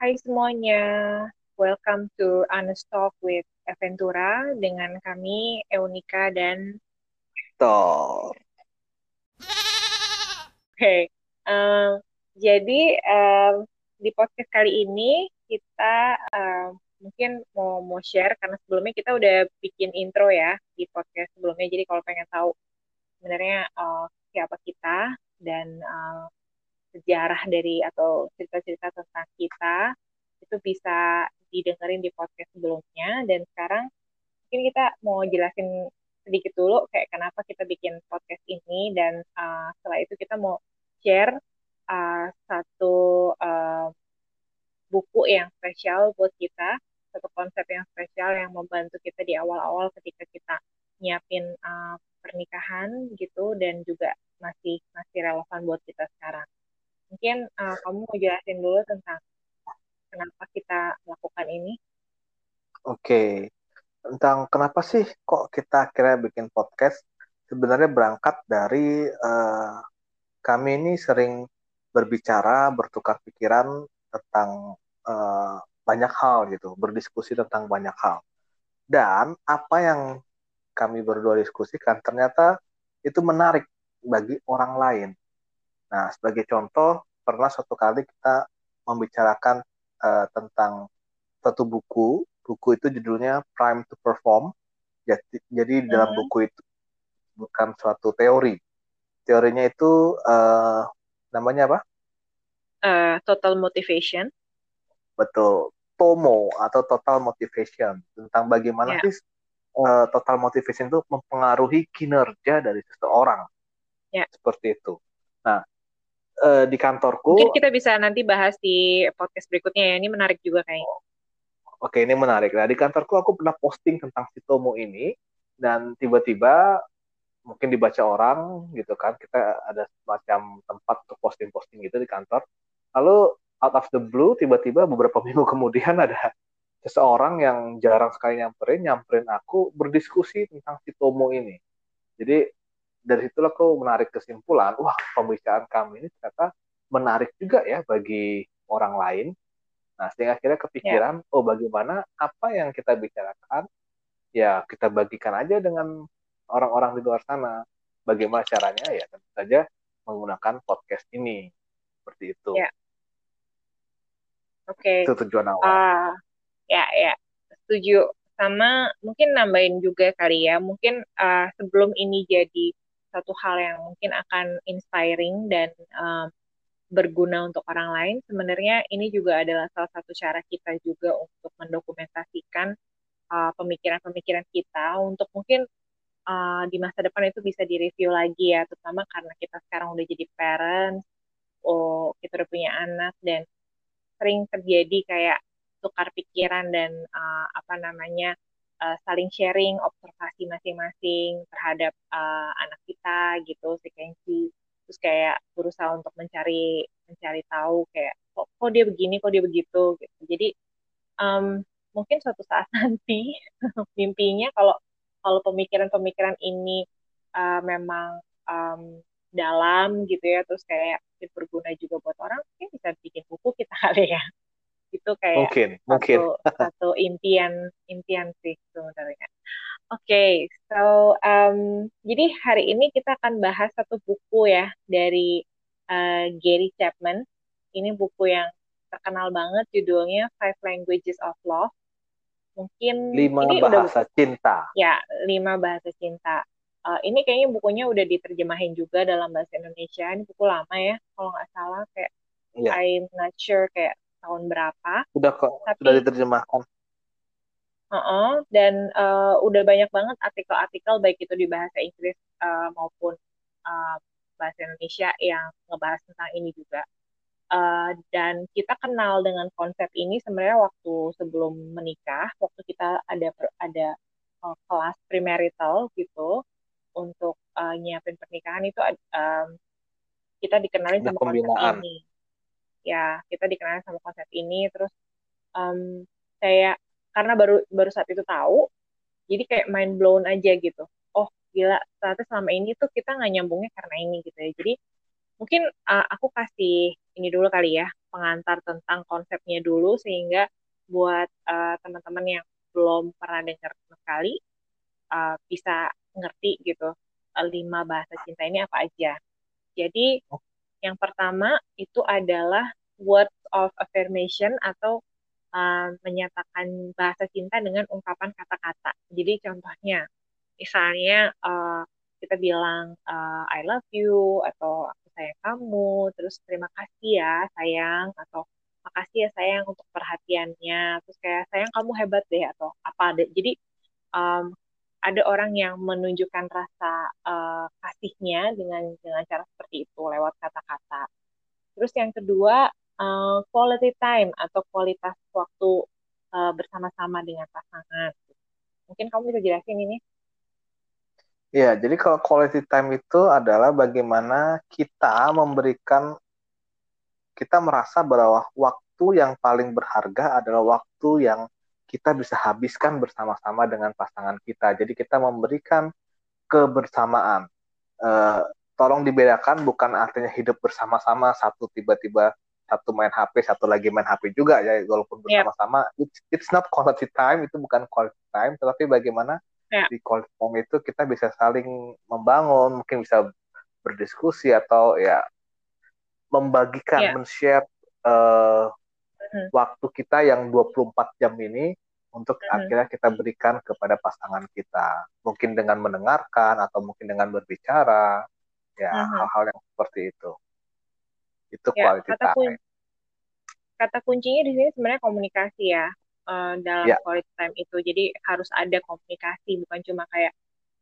Hai semuanya, welcome to Honest Talk with Aventura dengan kami Eunika dan Tor. Oke, um, jadi um, di podcast kali ini kita um, mungkin mau mau share karena sebelumnya kita udah bikin intro ya di podcast sebelumnya. Jadi kalau pengen tahu sebenarnya uh, siapa kita dan uh, sejarah dari atau cerita-cerita tentang kita itu bisa didengerin di podcast sebelumnya dan sekarang mungkin kita mau jelasin sedikit dulu kayak kenapa kita bikin podcast ini dan uh, setelah itu kita mau share uh, satu uh, buku yang spesial buat kita satu konsep yang spesial yang membantu kita di awal-awal ketika kita nyiapin uh, pernikahan gitu dan juga masih masih relevan buat kita sekarang. Mungkin uh, kamu mau jelasin dulu tentang kenapa kita melakukan ini? Oke, tentang kenapa sih kok kita kira bikin podcast? Sebenarnya berangkat dari uh, kami ini sering berbicara, bertukar pikiran tentang uh, banyak hal gitu, berdiskusi tentang banyak hal. Dan apa yang kami berdua diskusikan ternyata itu menarik bagi orang lain. Nah, sebagai contoh, pernah suatu kali kita membicarakan uh, tentang satu buku. Buku itu judulnya Prime to Perform. Jadi, jadi mm -hmm. dalam buku itu bukan suatu teori. Teorinya itu uh, namanya apa? Uh, total motivation. Betul. TOMO atau total motivation tentang bagaimana yeah. sih uh, total motivation itu mempengaruhi kinerja dari seseorang. Yeah. Seperti itu. Nah, uh, di kantorku. Mungkin kita bisa nanti bahas di podcast berikutnya ya. Ini menarik juga kayaknya. Oke, ini menarik. Nah, di kantorku aku pernah posting tentang si Tomo ini dan tiba-tiba mungkin dibaca orang gitu kan. Kita ada semacam tempat untuk posting-posting gitu di kantor. Lalu out of the blue tiba-tiba beberapa minggu kemudian ada seseorang yang jarang sekali nyamperin, nyamperin aku berdiskusi tentang si Tomo ini. Jadi dari situlah aku menarik kesimpulan, wah pembicaraan kami ini ternyata menarik juga ya bagi orang lain. Nah, sehingga akhirnya kepikiran, ya. oh bagaimana apa yang kita bicarakan, ya kita bagikan aja dengan orang-orang di luar sana. Bagaimana caranya? Ya tentu saja menggunakan podcast ini. Seperti itu. Ya. Oke. Okay. Itu tujuan awal. Uh, ya, ya. Setuju. Sama mungkin nambahin juga kali ya. Mungkin uh, sebelum ini jadi satu hal yang mungkin akan inspiring dan um, berguna untuk orang lain, sebenarnya ini juga adalah salah satu cara kita juga untuk mendokumentasikan pemikiran-pemikiran uh, kita untuk mungkin uh, di masa depan itu bisa direview lagi ya, terutama karena kita sekarang udah jadi parents, oh kita udah punya anak dan sering terjadi kayak tukar pikiran dan uh, apa namanya uh, saling sharing observasi masing-masing terhadap uh, anak kita gitu si Kenji. Terus kayak berusaha untuk mencari mencari tahu kayak kok, kok dia begini kok dia begitu? Gitu. Jadi um, mungkin suatu saat nanti mimpinya kalau kalau pemikiran-pemikiran ini uh, memang um, dalam gitu ya terus kayak berguna juga buat orang mungkin bisa bikin buku kita kali ya itu kayak mungkin, satu, mungkin. satu impian impian sih sebenarnya. Oke, okay, so um, jadi hari ini kita akan bahas satu buku ya dari uh, Gary Chapman. Ini buku yang terkenal banget, judulnya Five Languages of Love. Mungkin lima ini bahasa udah, cinta. Ya, lima bahasa cinta. Uh, ini kayaknya bukunya udah diterjemahin juga dalam bahasa Indonesia. Ini buku lama ya, kalau nggak salah kayak yeah. I'm not sure kayak tahun berapa. Sudah kok, tapi, sudah diterjemahkan. Uh -uh, dan uh, udah banyak banget artikel-artikel baik itu di bahasa Inggris uh, maupun uh, bahasa Indonesia yang ngebahas tentang ini juga. Uh, dan kita kenal dengan konsep ini sebenarnya waktu sebelum menikah, waktu kita ada ada uh, kelas premarital gitu untuk uh, nyiapin pernikahan itu um, kita dikenalin sama konsep ini ya kita dikenal sama konsep ini terus um, saya karena baru baru saat itu tahu jadi kayak mind blown aja gitu. Oh gila ternyata selama ini tuh kita nggak nyambungnya karena ini gitu ya. Jadi mungkin uh, aku kasih ini dulu kali ya pengantar tentang konsepnya dulu sehingga buat uh, teman-teman yang belum pernah dengar sama sekali uh, bisa ngerti gitu uh, lima bahasa cinta ini apa aja. Jadi yang pertama itu adalah words of affirmation atau uh, menyatakan bahasa cinta dengan ungkapan kata-kata. Jadi contohnya, misalnya uh, kita bilang uh, I love you atau aku sayang kamu, terus terima kasih ya sayang atau makasih ya sayang untuk perhatiannya, terus kayak sayang kamu hebat deh atau apa deh. Jadi um, ada orang yang menunjukkan rasa uh, kasihnya dengan dengan cara seperti itu lewat kata-kata. Terus yang kedua uh, quality time atau kualitas waktu uh, bersama-sama dengan pasangan. Mungkin kamu bisa jelasin ini? Ya, jadi kalau quality time itu adalah bagaimana kita memberikan kita merasa bahwa waktu yang paling berharga adalah waktu yang kita bisa habiskan bersama-sama dengan pasangan kita. Jadi kita memberikan kebersamaan. Uh, tolong dibedakan bukan artinya hidup bersama-sama satu tiba-tiba satu main HP satu lagi main HP juga ya walaupun bersama-sama yeah. it's, it's not quality time itu bukan quality time tetapi bagaimana yeah. di quality time itu kita bisa saling membangun mungkin bisa berdiskusi atau ya membagikan yeah. men-share uh, hmm. waktu kita yang 24 jam ini untuk hmm. akhirnya kita berikan kepada pasangan kita. Mungkin dengan mendengarkan atau mungkin dengan berbicara, ya hmm. hal-hal yang seperti itu. Itu ya, quality kata time. kata kuncinya di sini sebenarnya komunikasi ya uh, dalam ya. quality time itu. Jadi harus ada komunikasi, bukan cuma kayak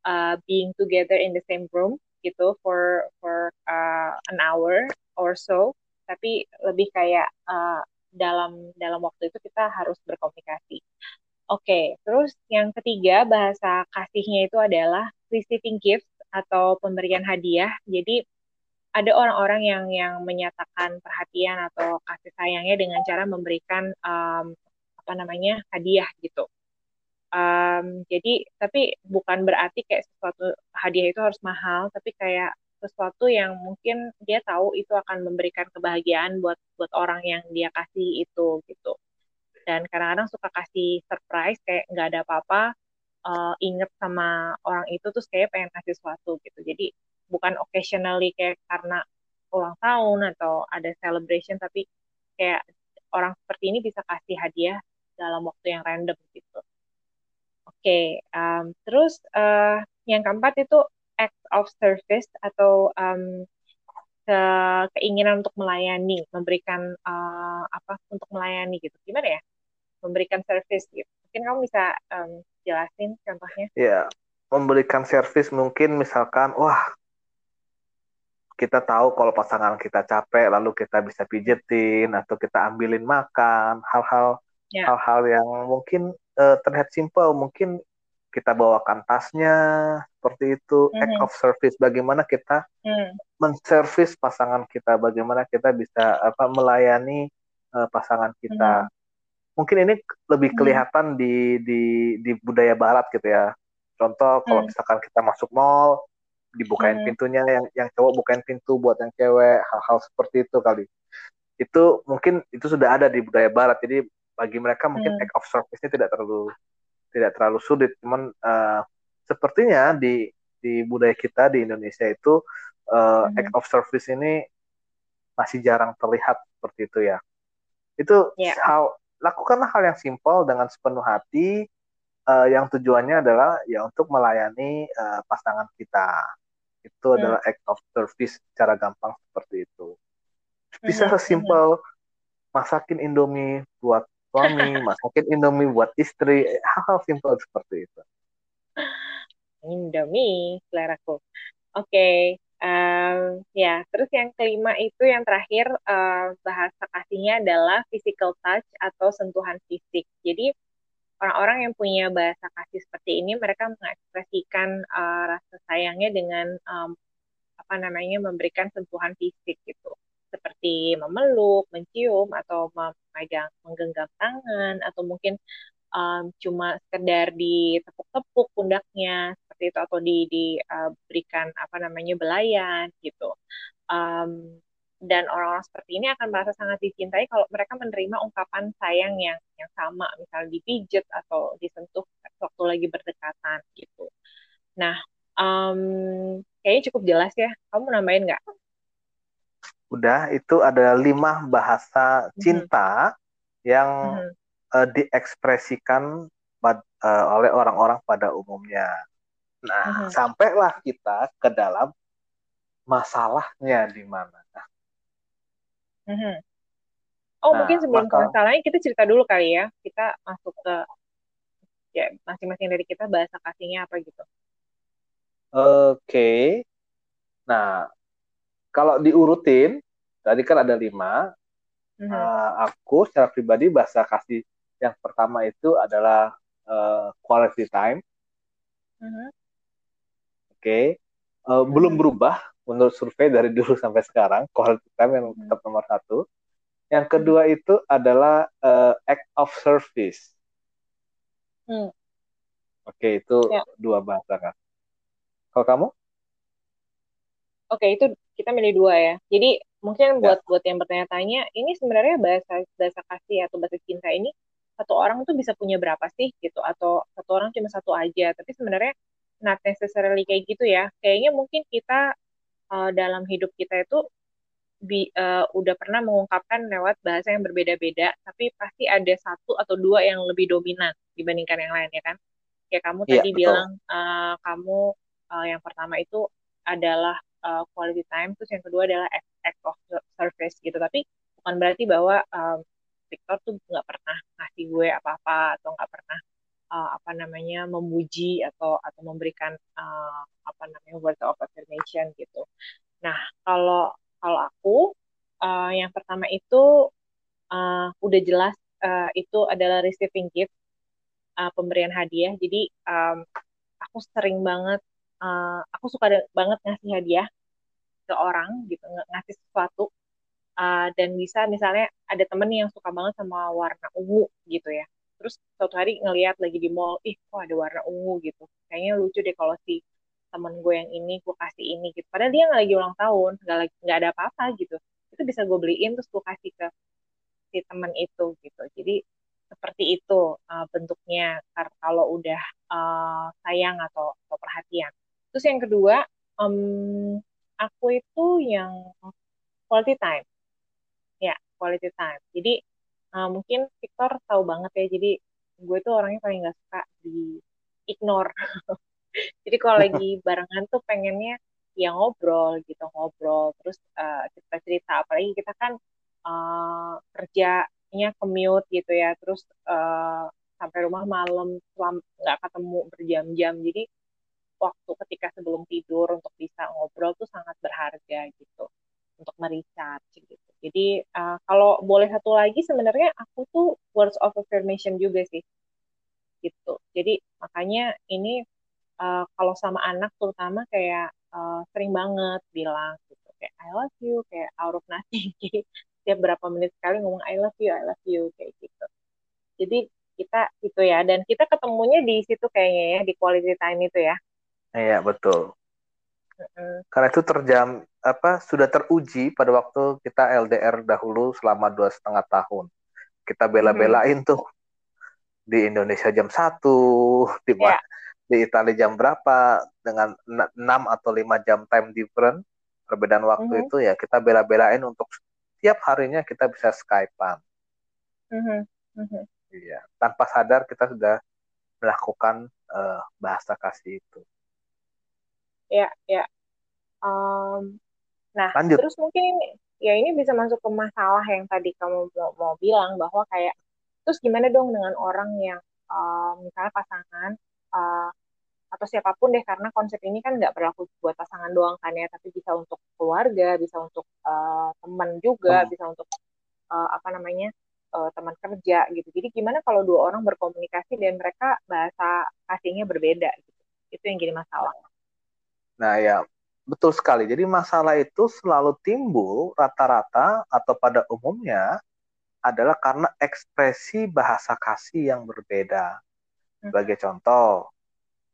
uh, being together in the same room gitu for for uh, an hour or so, tapi lebih kayak uh, dalam dalam waktu itu kita harus berkomunikasi. Oke, okay, terus yang ketiga bahasa kasihnya itu adalah receiving gifts atau pemberian hadiah. Jadi ada orang-orang yang yang menyatakan perhatian atau kasih sayangnya dengan cara memberikan um, apa namanya hadiah gitu. Um, jadi tapi bukan berarti kayak sesuatu hadiah itu harus mahal, tapi kayak sesuatu yang mungkin dia tahu itu akan memberikan kebahagiaan buat buat orang yang dia kasih itu gitu. Dan kadang-kadang suka kasih surprise kayak nggak ada apa-apa uh, inget sama orang itu terus kayak pengen kasih sesuatu gitu. Jadi bukan occasionally kayak karena ulang tahun atau ada celebration tapi kayak orang seperti ini bisa kasih hadiah dalam waktu yang random gitu. Oke okay, um, terus uh, yang keempat itu act of service atau um, ke keinginan untuk melayani, memberikan uh, apa untuk melayani gitu. Gimana ya? Memberikan service gitu. Mungkin kamu bisa um, jelasin contohnya? Ya, memberikan service mungkin misalkan, wah kita tahu kalau pasangan kita capek, lalu kita bisa pijetin atau kita ambilin makan, hal-hal ya. hal-hal yang mungkin uh, terlihat simpel, mungkin kita bawakan tasnya seperti itu mm-hmm. act of service bagaimana kita mm. menservis pasangan kita bagaimana kita bisa apa melayani uh, pasangan kita mm-hmm. mungkin ini lebih mm-hmm. kelihatan mm. di di di budaya barat gitu ya contoh kalau mm. misalkan kita masuk mall dibukain mm. pintunya yang yang cowok bukain pintu buat yang cewek hal-hal seperti itu kali itu mungkin itu sudah ada di budaya barat jadi bagi mereka mungkin mm. act of service ini tidak terlalu tidak terlalu sulit cuman uh, sepertinya di di budaya kita di Indonesia itu uh, mm-hmm. act of service ini masih jarang terlihat seperti itu ya itu yeah. hal lakukanlah hal yang simpel dengan sepenuh hati uh, yang tujuannya adalah ya untuk melayani uh, pasangan kita itu mm. adalah act of service secara gampang seperti itu bisa mm-hmm. sesimpel masakin indomie buat suami, masakin Indomie buat istri, hal-hal simpel seperti itu. Indomie, seleraku. Oke, okay. um, ya. Terus yang kelima itu yang terakhir uh, bahasa kasihnya adalah physical touch atau sentuhan fisik. Jadi orang-orang yang punya bahasa kasih seperti ini, mereka mengekspresikan uh, rasa sayangnya dengan um, apa namanya memberikan sentuhan fisik gitu seperti memeluk, mencium, atau memegang, menggenggam tangan, atau mungkin um, cuma sekedar ditepuk-tepuk pundaknya seperti itu, atau di diberikan uh, apa namanya belayan gitu. Um, dan orang-orang seperti ini akan merasa sangat dicintai kalau mereka menerima ungkapan sayang yang yang sama, misalnya dipijet atau disentuh waktu lagi berdekatan gitu. Nah, um, kayaknya cukup jelas ya. Kamu nambahin nggak? Udah, itu ada lima bahasa mhm. cinta mm-hmm. yang mm-hmm. Uh, diekspresikan uh, oleh orang-orang pada umumnya. Nah, mm-hmm. sampailah kita ke dalam masalahnya di mana. Mm-hmm. Oh, nah, mungkin sebelum maka, masalahnya kita cerita dulu kali ya. Kita masuk ke ya masing-masing dari kita bahasa kasihnya apa gitu. Oke. Okay. Nah, kalau diurutin, tadi kan ada lima. Mm-hmm. Uh, aku secara pribadi bahasa kasih yang pertama itu adalah uh, quality time. Mm-hmm. Oke. Okay. Uh, mm-hmm. Belum berubah menurut survei dari dulu sampai sekarang quality time yang hmm. tetap nomor satu yang kedua itu adalah uh, act of service hmm. oke itu ya. dua bahasa kan kalau kamu oke itu kita milih dua ya jadi mungkin ya. buat buat yang bertanya-tanya ini sebenarnya bahasa bahasa kasih atau bahasa cinta ini satu orang tuh bisa punya berapa sih gitu atau satu orang cuma satu aja tapi sebenarnya not necessarily kayak gitu ya kayaknya mungkin kita uh, dalam hidup kita itu bi, uh, udah pernah mengungkapkan lewat bahasa yang berbeda-beda, tapi pasti ada satu atau dua yang lebih dominan dibandingkan yang lain ya kan? Kayak kamu ya, tadi betul. bilang uh, kamu uh, yang pertama itu adalah uh, quality time, terus yang kedua adalah act of service gitu. Tapi bukan berarti bahwa um, Victor tuh nggak pernah ngasih gue apa-apa atau nggak pernah uh, apa namanya memuji atau atau memberikan uh, apa namanya word of affirmation gitu. Nah kalau kalau aku uh, yang pertama itu uh, udah jelas uh, itu adalah receiving gift uh, pemberian hadiah. Jadi um, aku sering banget uh, aku suka banget ngasih hadiah ke orang gitu ngasih sesuatu uh, dan bisa misalnya ada temen yang suka banget sama warna ungu gitu ya. Terus suatu hari ngeliat lagi di mall ih kok ada warna ungu? gitu. Kayaknya lucu deh kalau si temen gue yang ini gue kasih ini gitu. Padahal dia nggak lagi ulang tahun nggak lagi nggak ada apa-apa gitu. Itu bisa gue beliin terus gue kasih ke si temen itu gitu. Jadi seperti itu uh, bentuknya kalau udah uh, sayang atau, atau perhatian terus yang kedua um, aku itu yang quality time. Ya quality time. Jadi uh, mungkin Victor tahu banget ya jadi gue tuh orangnya paling nggak suka di ignore. Jadi kalau lagi barengan tuh pengennya ya ngobrol gitu ngobrol terus uh, cerita-cerita. Apalagi kita kan uh, kerjanya commute gitu ya terus uh, sampai rumah malam nggak ketemu berjam-jam. Jadi waktu ketika sebelum tidur untuk bisa ngobrol tuh sangat berharga gitu untuk merecharge gitu jadi uh, kalau boleh satu lagi sebenarnya aku tuh words of affirmation juga sih. Gitu. Jadi makanya ini uh, kalau sama anak terutama kayak uh, sering banget bilang gitu kayak I love you kayak out of nothing. Jadi setiap berapa menit sekali ngomong I love you, I love you kayak gitu. Jadi kita itu ya dan kita ketemunya di situ kayaknya ya di quality time itu ya. Iya, betul. Karena itu terjam apa sudah teruji pada waktu kita LDR dahulu selama dua setengah tahun. Kita bela-belain tuh di Indonesia jam satu, di yeah. di Italia jam berapa dengan enam atau lima jam time different perbedaan waktu mm -hmm. itu ya kita bela-belain untuk tiap harinya kita bisa skypean. Mm -hmm. Mm -hmm. Iya, tanpa sadar kita sudah melakukan uh, bahasa kasih itu. Ya, ya. Um, nah, Lanjut. terus mungkin ini, ya ini bisa masuk ke masalah yang tadi kamu mau, mau bilang bahwa kayak terus gimana dong dengan orang yang um, misalnya pasangan uh, atau siapa pun deh karena konsep ini kan nggak berlaku buat pasangan doang kan ya tapi bisa untuk keluarga bisa untuk uh, teman juga hmm. bisa untuk uh, apa namanya uh, teman kerja gitu jadi gimana kalau dua orang berkomunikasi dan mereka bahasa kasihnya berbeda gitu itu yang jadi masalah Nah ya betul sekali. Jadi masalah itu selalu timbul rata-rata atau pada umumnya adalah karena ekspresi bahasa kasih yang berbeda. Hmm. Sebagai contoh,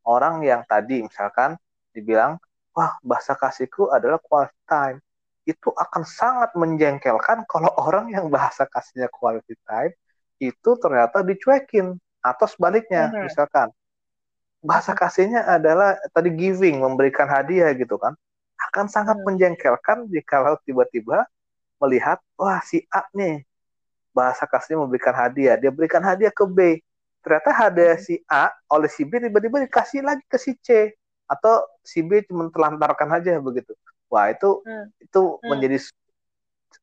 orang yang tadi misalkan dibilang, wah bahasa kasihku adalah quality time. itu akan sangat menjengkelkan kalau orang yang bahasa kasihnya quality time itu ternyata dicuekin atau sebaliknya misalkan bahasa kasihnya adalah tadi giving memberikan hadiah gitu kan akan sangat mm-hmm. menjengkelkan jika tiba-tiba melihat wah si A nih bahasa kasihnya memberikan hadiah dia berikan hadiah ke B ternyata hadiah mm-hmm. si A oleh si B tiba-tiba dikasih lagi ke si C atau si B cuma telantarkan aja begitu Wah, itu hmm. itu hmm. menjadi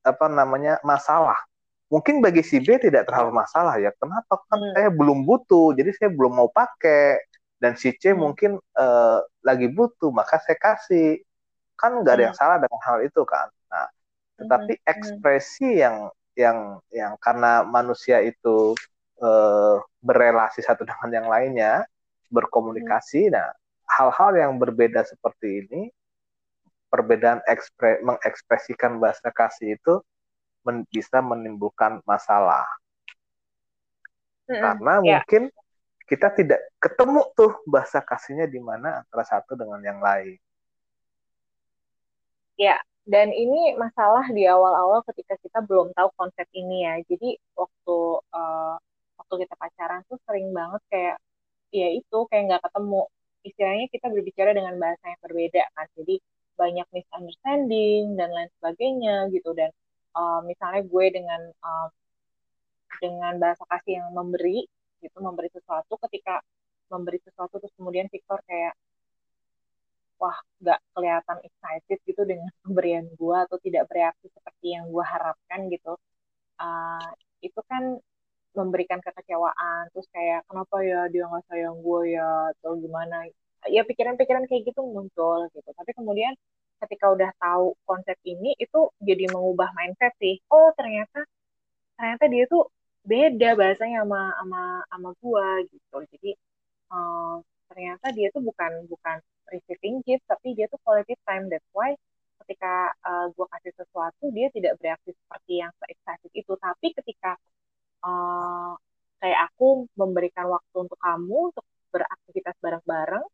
apa namanya masalah. Mungkin bagi si B tidak terlalu masalah ya. Kenapa? Kan hmm. saya belum butuh, jadi saya belum mau pakai. Dan si C hmm. mungkin uh, lagi butuh, maka saya kasih. Kan nggak ada yang hmm. salah dengan hal itu kan. Nah, tetapi hmm. ekspresi yang yang yang karena manusia itu uh, berelasi satu dengan yang lainnya, berkomunikasi. Hmm. Nah, hal-hal yang berbeda seperti ini perbedaan ekspre, mengekspresikan bahasa kasih itu men, bisa menimbulkan masalah. Karena yeah. mungkin kita tidak ketemu tuh bahasa kasihnya di mana antara satu dengan yang lain. Ya, dan ini masalah di awal-awal ketika kita belum tahu konsep ini ya. Jadi waktu uh, waktu kita pacaran tuh sering banget kayak ya itu kayak nggak ketemu. Istilahnya kita berbicara dengan bahasa yang berbeda kan. Jadi banyak misunderstanding dan lain sebagainya gitu dan uh, misalnya gue dengan uh, dengan bahasa kasih yang memberi gitu memberi sesuatu ketika memberi sesuatu terus kemudian Victor kayak wah nggak kelihatan excited gitu dengan pemberian gue atau tidak bereaksi seperti yang gue harapkan gitu. Uh, itu kan memberikan kekecewaan terus kayak kenapa ya dia nggak sayang gue ya? Atau gimana? Ya pikiran-pikiran kayak gitu muncul gitu. Tapi kemudian ketika udah tahu konsep ini itu jadi mengubah mindset sih. Oh ternyata ternyata dia tuh beda bahasanya sama sama sama gua gitu. Jadi uh, ternyata dia tuh bukan bukan receiving gift tapi dia tuh quality time. That's why ketika uh, gua kasih sesuatu dia tidak bereaksi seperti yang se itu. Tapi ketika uh, kayak aku memberikan waktu untuk kamu untuk beraktivitas bareng-bareng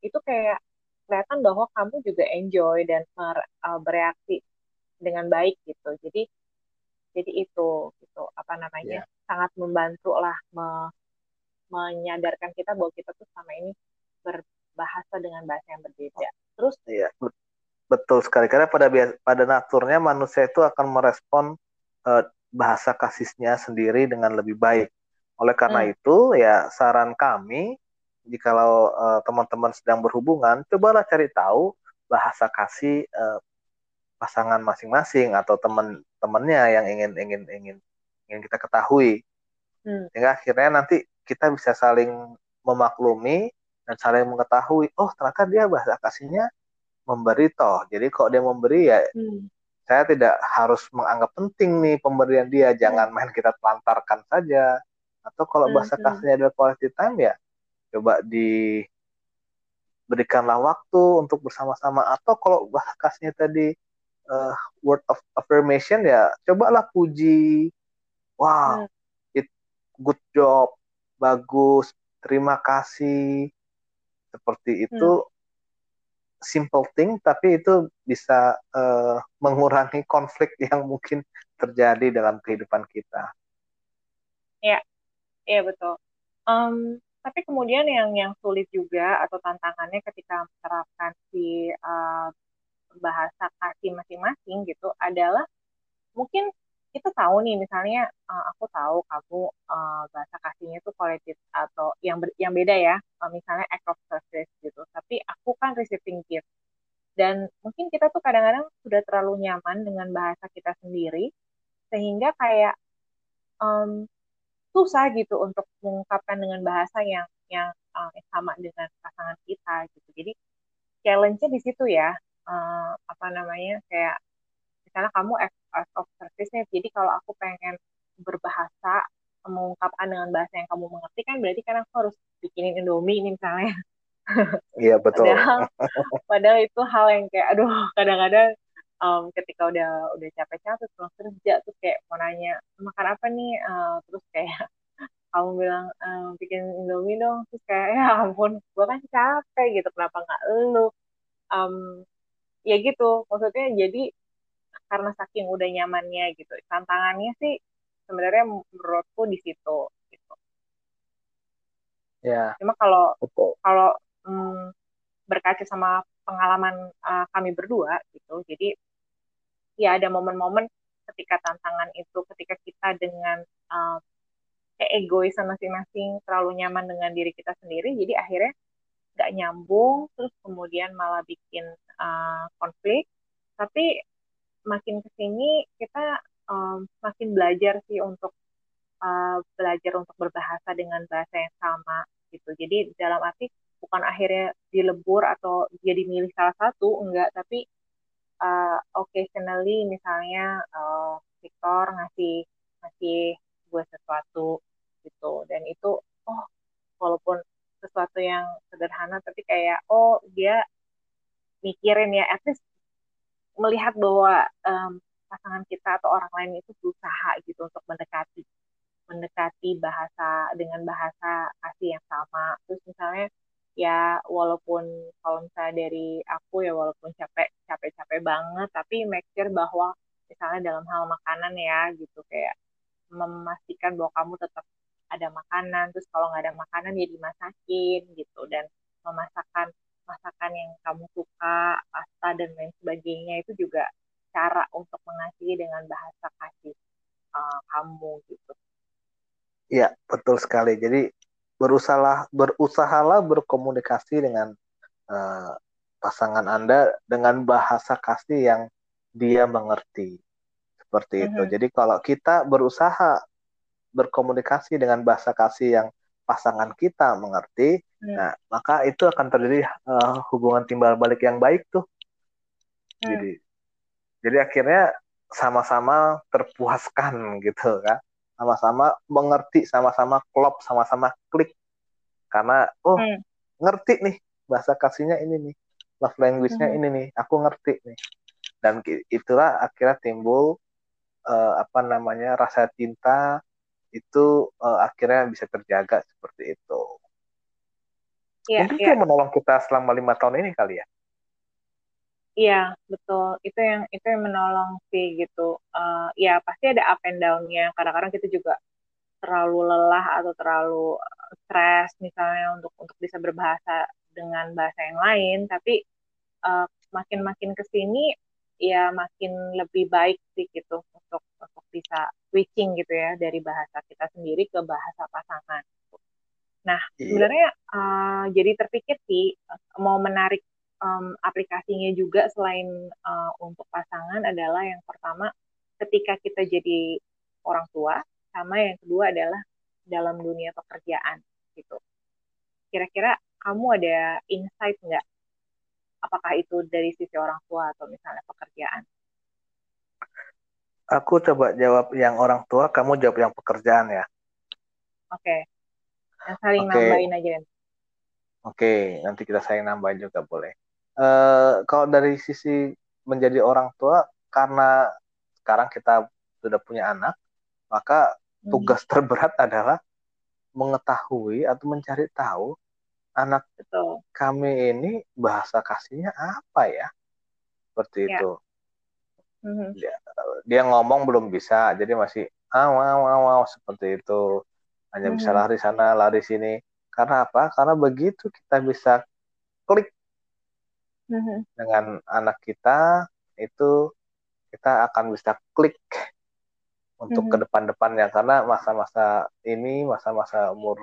itu kayak kelihatan bahwa kamu juga enjoy dan uh, bereaksi dengan baik gitu. Jadi jadi itu gitu apa namanya yeah. sangat membantu lah me, menyadarkan kita bahwa kita tuh sama ini berbahasa dengan bahasa yang berbeda terus iya yeah. betul sekali karena pada pada naturnya manusia itu akan merespon uh, bahasa kasihnya sendiri dengan lebih baik oleh karena hmm. itu ya saran kami jikalau uh, teman-teman sedang berhubungan, cobalah cari tahu bahasa kasih uh, pasangan masing-masing atau teman-temannya yang ingin ingin ingin ingin kita ketahui. Hmm. Sehingga akhirnya nanti kita bisa saling memaklumi dan saling mengetahui, oh ternyata dia bahasa kasihnya memberi toh. Jadi kok dia memberi ya hmm. saya tidak harus menganggap penting nih pemberian dia, jangan main kita telantarkan saja. Atau kalau bahasa hmm. kasihnya adalah quality time ya coba diberikanlah waktu untuk bersama-sama atau kalau bahasanya tadi uh, word of affirmation ya cobalah puji wow hmm. it good job bagus terima kasih seperti itu hmm. simple thing tapi itu bisa uh, mengurangi konflik yang mungkin terjadi dalam kehidupan kita ya ya betul um, tapi kemudian yang yang sulit juga atau tantangannya ketika menerapkan si uh, bahasa kasih masing-masing gitu adalah mungkin kita tahu nih misalnya uh, aku tahu kamu uh, bahasa kasihnya itu quality atau yang ber, yang beda ya uh, misalnya act of service gitu tapi aku kan receiving gift dan mungkin kita tuh kadang-kadang sudah terlalu nyaman dengan bahasa kita sendiri sehingga kayak um, susah gitu untuk mengungkapkan dengan bahasa yang yang uh, sama dengan pasangan kita gitu. Jadi challenge-nya di situ ya. Uh, apa namanya kayak misalnya kamu as of service nya jadi kalau aku pengen berbahasa mengungkapkan dengan bahasa yang kamu mengerti kan berarti kan aku harus bikinin Indomie ini misalnya. Iya betul. Padahal, padahal itu hal yang kayak aduh kadang-kadang um, ketika udah udah capek-capek pulang kerja terus kayak mau nanya makan apa nih uh, terus kayak kamu bilang ehm, bikin indomie dong terus kayak ya ampun gue kan capek gitu kenapa nggak lu um, ya gitu maksudnya jadi karena saking udah nyamannya gitu tantangannya sih sebenarnya menurutku di situ gitu. Ya. Cuma kalau kalau hmm, berkaca sama pengalaman uh, kami berdua gitu jadi ya ada momen-momen ketika tantangan itu ketika kita dengan uh, egoisan masing-masing terlalu nyaman dengan diri kita sendiri jadi akhirnya nggak nyambung terus kemudian malah bikin uh, konflik. Tapi makin ke sini kita um, makin belajar sih untuk uh, belajar untuk berbahasa dengan bahasa yang sama gitu. Jadi dalam arti bukan akhirnya dilebur atau jadi milih salah satu enggak. Tapi uh, occasionally misalnya uh, Victor ngasih ngasih gue sesuatu gitu. Dan itu oh walaupun sesuatu yang sederhana tapi kayak oh dia mikirin ya at least melihat bahwa um, pasangan kita atau orang lain itu berusaha gitu untuk mendekati mendekati bahasa dengan bahasa kasih yang sama. Terus misalnya ya walaupun kalau misalnya dari aku ya walaupun capek capek capek banget tapi make sure bahwa misalnya dalam hal makanan ya gitu kayak memastikan bahwa kamu tetap ada makanan terus kalau nggak ada makanan ya dimasakin gitu dan memasakkan masakan yang kamu suka pasta dan lain sebagainya itu juga cara untuk mengasihi dengan bahasa kasih uh, kamu gitu. Iya betul sekali. Jadi berusahalah berusahalah berkomunikasi dengan uh, pasangan anda dengan bahasa kasih yang dia mengerti seperti mm -hmm. itu. Jadi kalau kita berusaha berkomunikasi dengan bahasa kasih yang pasangan kita mengerti, hmm. nah maka itu akan terjadi uh, hubungan timbal balik yang baik tuh. Hmm. Jadi jadi akhirnya sama-sama terpuaskan gitu kan, sama-sama mengerti, sama-sama klop, sama-sama klik karena oh hmm. ngerti nih bahasa kasihnya ini nih, love language-nya hmm. ini nih, aku ngerti nih, dan itulah akhirnya timbul uh, apa namanya rasa cinta itu uh, akhirnya bisa terjaga seperti itu. Ya, Mungkin ya. menolong kita selama lima tahun ini kali ya. Iya betul itu yang itu yang menolong sih gitu. Uh, ya pasti ada up and down-nya. Kadang-kadang kita juga terlalu lelah atau terlalu eh, stres misalnya untuk untuk bisa berbahasa dengan bahasa yang lain. Tapi uh, makin makin ke sini ya makin lebih baik sih gitu untuk untuk bisa switching gitu ya dari bahasa kita sendiri ke bahasa pasangan. Nah iya. sebenarnya uh, jadi terpikir sih mau menarik um, aplikasinya juga selain uh, untuk pasangan adalah yang pertama ketika kita jadi orang tua sama yang kedua adalah dalam dunia pekerjaan gitu. Kira-kira kamu ada insight nggak apakah itu dari sisi orang tua atau misalnya pekerjaan? Aku coba jawab yang orang tua, kamu jawab yang pekerjaan ya. Oke. Okay. Yang saling okay. nambahin aja. Oke, okay. nanti kita saling nambahin juga boleh. Uh, kalau dari sisi menjadi orang tua, karena sekarang kita sudah punya anak, maka hmm. tugas terberat adalah mengetahui atau mencari tahu anak Betul. kami ini bahasa kasihnya apa ya seperti ya. itu mm-hmm. dia, dia ngomong belum bisa jadi masih ah wow wow, wow seperti itu hanya mm-hmm. bisa lari sana lari sini karena apa karena begitu kita bisa klik mm-hmm. dengan anak kita itu kita akan bisa klik untuk mm-hmm. ke depan-depannya karena masa-masa ini masa-masa umur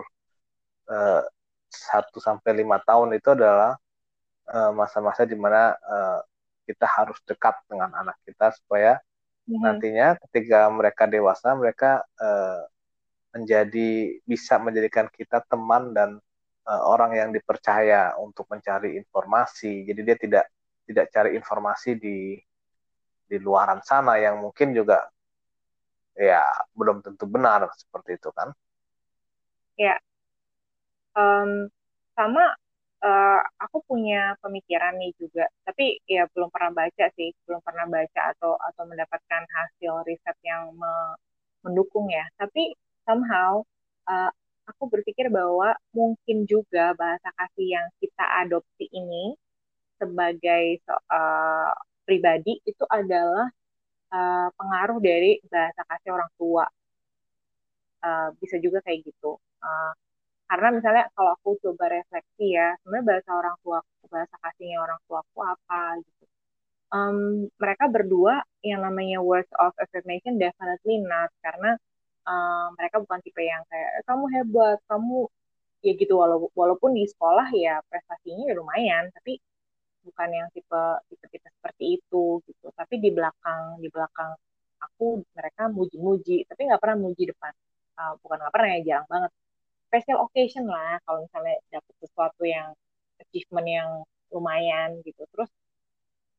uh, satu sampai lima tahun itu adalah eh, masa-masa uh, di mana uh, kita harus dekat dengan anak kita supaya mm-hmm. nantinya ketika mereka dewasa mereka uh, menjadi bisa menjadikan kita teman dan uh, orang yang dipercaya untuk mencari informasi. Jadi dia tidak tidak cari informasi di di luaran sana yang mungkin juga ya belum tentu benar seperti itu kan. Ya, um, sama uh, aku punya pemikiran nih juga. Tapi ya belum pernah baca sih belum pernah baca atau atau mendapatkan hasil riset yang me mendukung ya. Tapi somehow uh, aku berpikir bahwa mungkin juga bahasa kasih yang kita adopsi ini sebagai uh, pribadi itu adalah uh, pengaruh dari bahasa kasih orang tua. Uh, bisa juga kayak gitu. Uh, karena misalnya kalau aku coba refleksi ya sebenarnya bahasa orang tua bahasa kasihnya orang tua aku apa gitu. Um, mereka berdua yang namanya words of affirmation definitely not. Karena uh, mereka bukan tipe yang kayak eh, kamu hebat kamu ya gitu. Walaupun walaupun di sekolah ya prestasinya ya lumayan tapi bukan yang tipe tipe tipe seperti itu gitu. Tapi di belakang di belakang aku mereka muji-muji tapi nggak pernah muji depan. Uh, bukan nggak pernah ya jarang banget special occasion lah kalau misalnya dapat sesuatu yang achievement yang lumayan gitu. Terus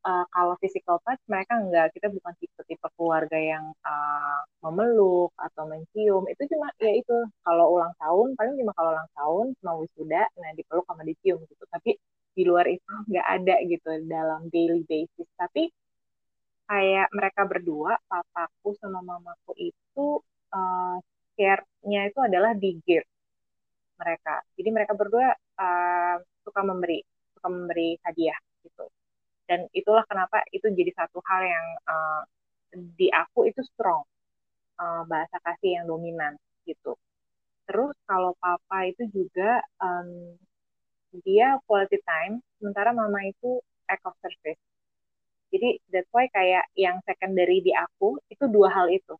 uh, kalau physical touch mereka enggak kita bukan tipe-tipe keluarga yang uh, memeluk atau mencium. Itu cuma ya itu kalau ulang tahun paling cuma kalau ulang tahun mau wisuda nah dipeluk sama dicium gitu. Tapi di luar itu nggak ada gitu dalam daily basis. Tapi kayak mereka berdua papaku sama mamaku itu uh, care-nya itu adalah di gift mereka jadi mereka berdua uh, suka memberi suka memberi hadiah gitu dan itulah kenapa itu jadi satu hal yang uh, di aku itu strong uh, bahasa kasih yang dominan gitu terus kalau papa itu juga um, dia quality time, sementara mama itu act of service. Jadi that's why kayak yang secondary di aku itu dua hal itu.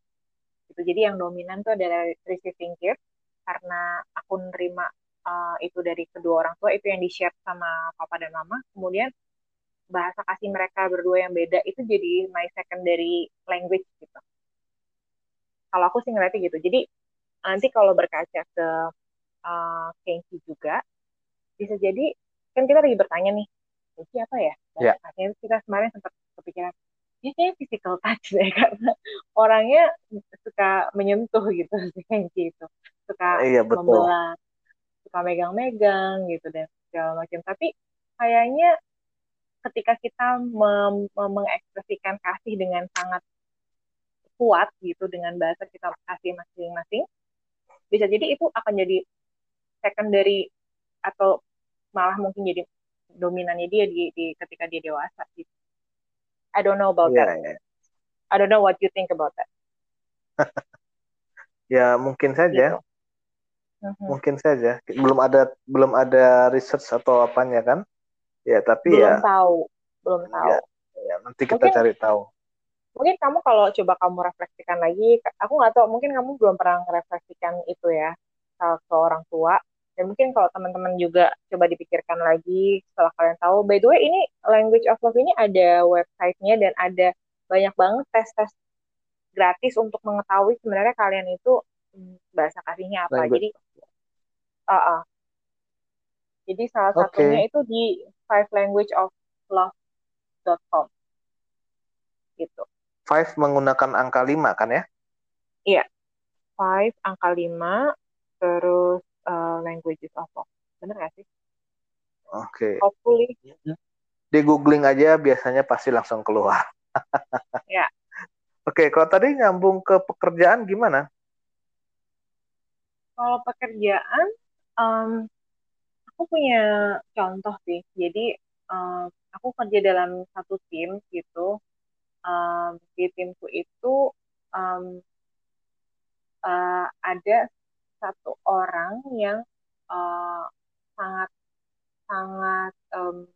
Gitu. Jadi yang dominan tuh adalah receiving gift karena aku nerima uh, itu dari kedua orang tua itu yang di share sama papa dan mama. Kemudian bahasa kasih mereka berdua yang beda itu jadi my secondary language gitu. Kalau aku sih ngeliatnya gitu. Jadi nanti kalau berkaca ke uh, Kenki juga, bisa jadi kan kita lagi bertanya nih Kenji apa ya yeah. akhirnya kita kemarin sempat kepikiran ya kayaknya physical touch deh karena orangnya suka menyentuh gitu si Kenji itu suka iya, betul. membelah suka megang-megang gitu dan segala macam tapi kayaknya ketika kita mem mengekspresikan kasih dengan sangat kuat gitu dengan bahasa kita kasih masing-masing bisa jadi itu akan jadi secondary atau malah mungkin jadi dominannya dia di, di ketika dia dewasa gitu. I don't know about yeah, that. Yeah. I don't know what you think about that. ya mungkin saja. Gitu. Mungkin saja. Belum ada belum ada research atau apanya kan? Ya tapi belum ya. Belum tahu. Belum ya, tahu. Ya, ya nanti kita mungkin, cari tahu. Mungkin kamu kalau coba kamu refleksikan lagi, aku nggak tahu. Mungkin kamu belum pernah refleksikan itu ya ke orang tua dan mungkin kalau teman-teman juga coba dipikirkan lagi setelah kalian tahu, by the way ini Language of Love ini ada websitenya dan ada banyak banget tes-tes gratis untuk mengetahui sebenarnya kalian itu bahasa kasihnya apa. Language. Jadi, uh -uh. jadi salah okay. satunya itu di five language of love.com gitu. Five menggunakan angka lima kan ya? Iya, five angka lima, terus uh, languages of love. Bener gak sih? Oke. Okay. Hopefully. Di googling aja biasanya pasti langsung keluar. ya. Oke, okay, kalau tadi nyambung ke pekerjaan gimana? Kalau pekerjaan, um, aku punya contoh sih. Jadi um, aku kerja dalam satu tim gitu. Um, di timku itu um, uh, ada satu orang yang uh, sangat sangat um,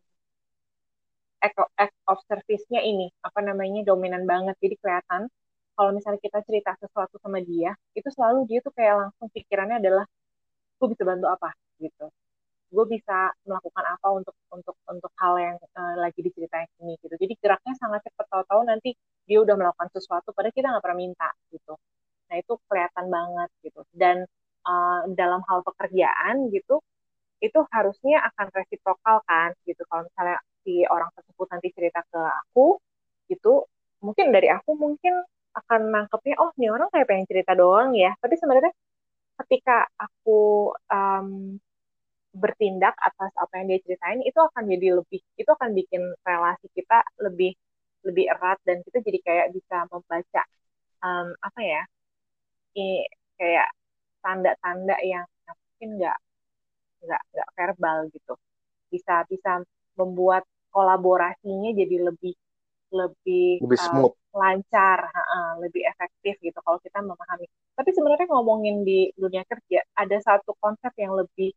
act, of service-nya ini apa namanya dominan banget jadi kelihatan kalau misalnya kita cerita sesuatu sama dia itu selalu dia tuh kayak langsung pikirannya adalah gue bisa bantu apa? gitu. Gue bisa melakukan apa untuk untuk untuk hal yang uh, lagi diceritain ini? gitu. Jadi geraknya sangat cepat. Tahu-tahu nanti dia udah melakukan sesuatu padahal kita nggak pernah minta gitu. Nah itu kelihatan banget gitu. Dan uh, dalam hal pekerjaan gitu itu harusnya akan resiprokal kan gitu. Kalau misalnya si orang tersebut nanti cerita ke aku gitu mungkin dari aku mungkin akan nangkepnya oh ini orang kayak pengen cerita doang ya. Tapi sebenarnya ketika aku um, bertindak atas apa yang dia ceritain itu akan jadi lebih itu akan bikin relasi kita lebih lebih erat dan kita jadi kayak bisa membaca um, apa ya ini kayak tanda-tanda yang mungkin nggak nggak nggak verbal gitu. Bisa bisa membuat kolaborasinya jadi lebih lebih, lebih smooth, uh, lancar, uh, lebih efektif gitu kalau kita memahami. Tapi sebenarnya ngomongin di dunia kerja ada satu konsep yang lebih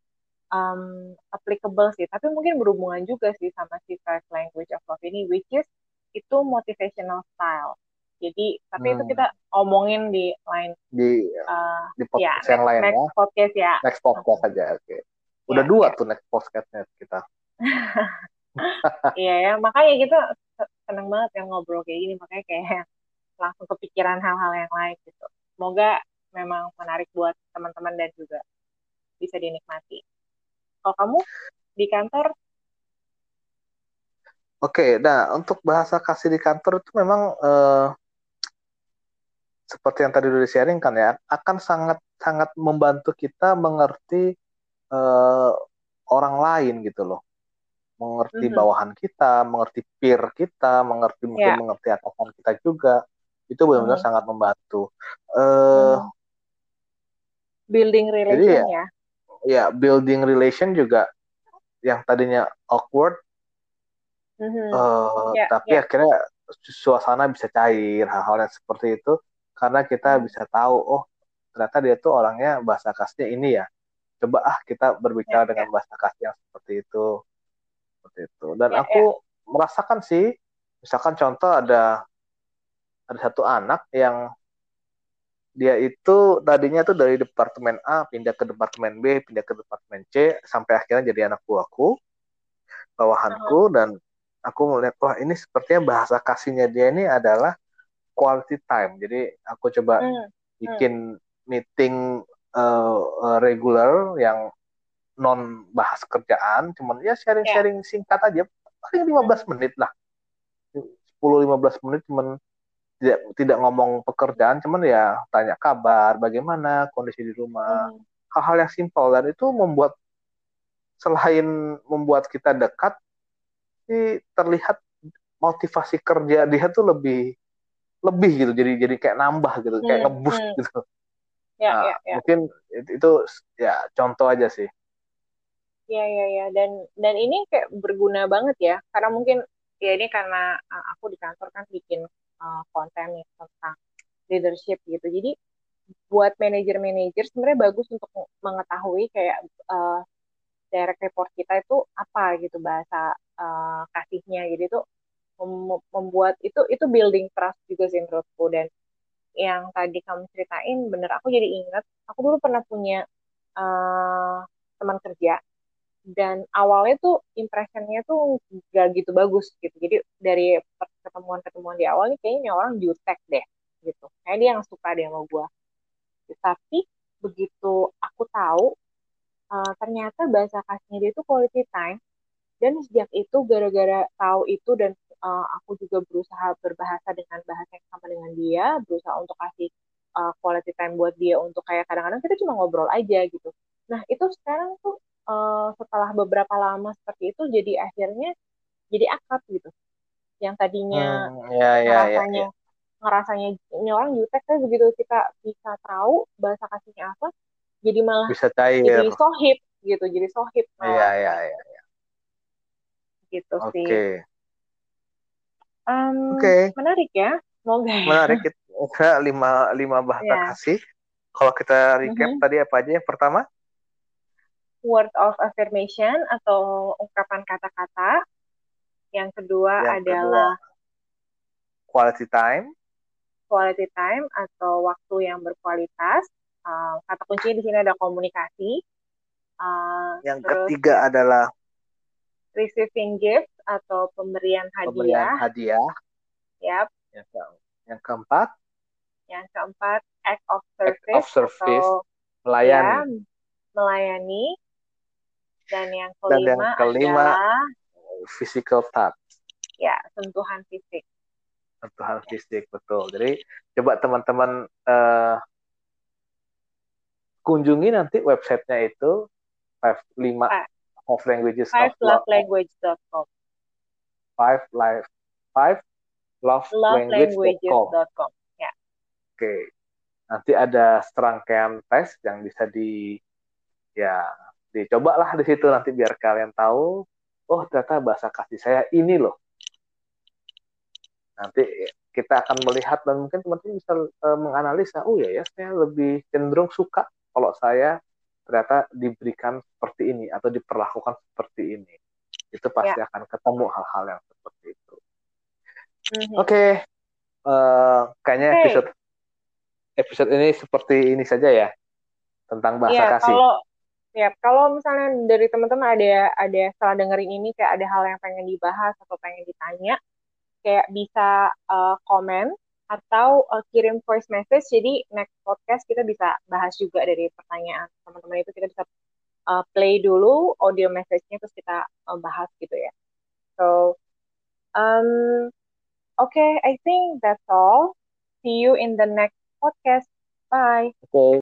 um, applicable sih, tapi mungkin berhubungan juga sih sama si five language of love ini, which is itu motivational style. Jadi, tapi hmm. itu kita omongin di lain di uh, di podcast ya, yang lain next ya. podcast ya. Next podcast hmm. aja, oke. Okay. Udah ya, dua ya. tuh next podcastnya kita. Iya ya, makanya kita seneng banget yang ngobrol kayak gini, makanya kayak langsung kepikiran hal-hal yang lain gitu. Semoga memang menarik buat teman-teman dan juga bisa dinikmati. Kalau kamu di kantor? Oke, nah untuk bahasa kasih di kantor itu memang uh, seperti yang tadi udah di-sharing kan ya, akan sangat sangat membantu kita mengerti uh, orang lain gitu loh mengerti mm-hmm. bawahan kita, mengerti peer kita, mengerti mungkin yeah. mengerti atasan kita juga, itu benar-benar mm-hmm. sangat membantu. Uh, Building relation ya, ya ya building relation juga yang tadinya awkward mm-hmm. uh, yeah, tapi yeah. akhirnya suasana bisa cair hal-hal yang seperti itu karena kita mm-hmm. bisa tahu oh ternyata dia tuh orangnya bahasa khasnya ini ya coba ah kita berbicara yeah, dengan yeah. bahasa khas yang seperti itu seperti itu dan yeah, aku yeah. merasakan sih misalkan contoh ada ada satu anak yang dia itu tadinya tuh dari departemen A pindah ke departemen B pindah ke departemen C sampai akhirnya jadi anak buahku bawahanku uh-huh. dan aku melihat wah ini sepertinya bahasa kasihnya dia ini adalah quality time jadi aku coba uh-huh. bikin meeting uh, regular yang non bahas kerjaan cuman ya sharing-sharing yeah. singkat aja paling 15 menit lah 10-15 menit cuman tidak tidak ngomong pekerjaan cuman ya tanya kabar bagaimana kondisi di rumah hmm. hal-hal yang simpel dan itu membuat selain membuat kita dekat sih terlihat motivasi kerja dia tuh lebih lebih gitu jadi jadi kayak nambah gitu hmm. kayak ngebus hmm. gitu ya, nah, ya, ya. mungkin itu ya contoh aja sih ya ya ya dan dan ini kayak berguna banget ya karena mungkin ya ini karena uh, aku di kantor kan bikin uh, konten nih tentang leadership gitu. Jadi buat manajer-manajer sebenarnya bagus untuk mengetahui kayak uh, direct report kita itu apa gitu bahasa uh, kasihnya. Jadi itu mem membuat itu itu building trust juga sih menurutku dan yang tadi kamu ceritain bener aku jadi ingat aku dulu pernah punya uh, teman kerja dan awalnya tuh impressionnya tuh gak gitu bagus gitu. Jadi dari pertemuan-pertemuan di awal nih kayaknya orang jutek deh gitu. Kayak dia yang suka deh sama gue tapi begitu aku tahu uh, ternyata bahasa kasihnya dia tuh quality time. Dan sejak itu gara-gara tahu itu dan uh, aku juga berusaha berbahasa dengan bahasa yang sama dengan dia berusaha untuk kasih uh, quality time buat dia untuk kayak kadang-kadang kita cuma ngobrol aja gitu. Nah itu sekarang tuh uh, setelah beberapa lama seperti itu jadi akhirnya jadi akrab gitu yang tadinya hmm, ya, ya, ngerasanya ya, ya. ngerasanya ini orang jutek tapi begitu kita bisa tahu bahasa kasihnya apa jadi malah bisa cair. jadi sohib gitu jadi sohib iya iya iya ya. gitu okay. sih um, oke okay. menarik ya semoga ya. menarik kita lima lima bahasa yeah. kasih kalau kita recap mm -hmm. tadi apa aja yang pertama word of affirmation atau ungkapan kata-kata. Yang kedua yang adalah kedua, quality time. Quality time atau waktu yang berkualitas. Uh, kata kuncinya di sini ada komunikasi. Uh, yang terus, ketiga adalah receiving gift atau pemberian hadiah. Pemberian hadiah. Yap. Yang, ke yang keempat. Yang keempat act of service. Act of service. Atau, melayani. Ya, melayani. Dan yang kelima, Dan yang kelima adalah physical touch. Ya, sentuhan fisik. Sentuhan ya. fisik, betul. Jadi coba teman-teman uh, kunjungi nanti websitenya itu five lima of languages five love language.com five life five love, love languages.com languages ya oke okay. nanti ada serangkaian tes yang bisa di ya dicobalah di situ nanti biar kalian tahu oh ternyata bahasa kasih saya ini loh nanti kita akan melihat dan mungkin teman-teman bisa uh, menganalisa oh ya ya saya lebih cenderung suka kalau saya ternyata diberikan seperti ini atau diperlakukan seperti ini itu pasti ya. akan ketemu hal-hal yang seperti itu mm-hmm. oke okay. uh, eh, kayaknya hey. episode episode ini seperti ini saja ya tentang bahasa ya, kasih kalau ya kalau misalnya dari teman-teman ada ada setelah dengerin ini kayak ada hal yang pengen dibahas atau pengen ditanya kayak bisa uh, komen atau uh, kirim voice message. Jadi next podcast kita bisa bahas juga dari pertanyaan teman-teman itu kita bisa uh, play dulu audio message-nya terus kita uh, bahas gitu ya. So um okay, I think that's all. See you in the next podcast. Bye. Okay.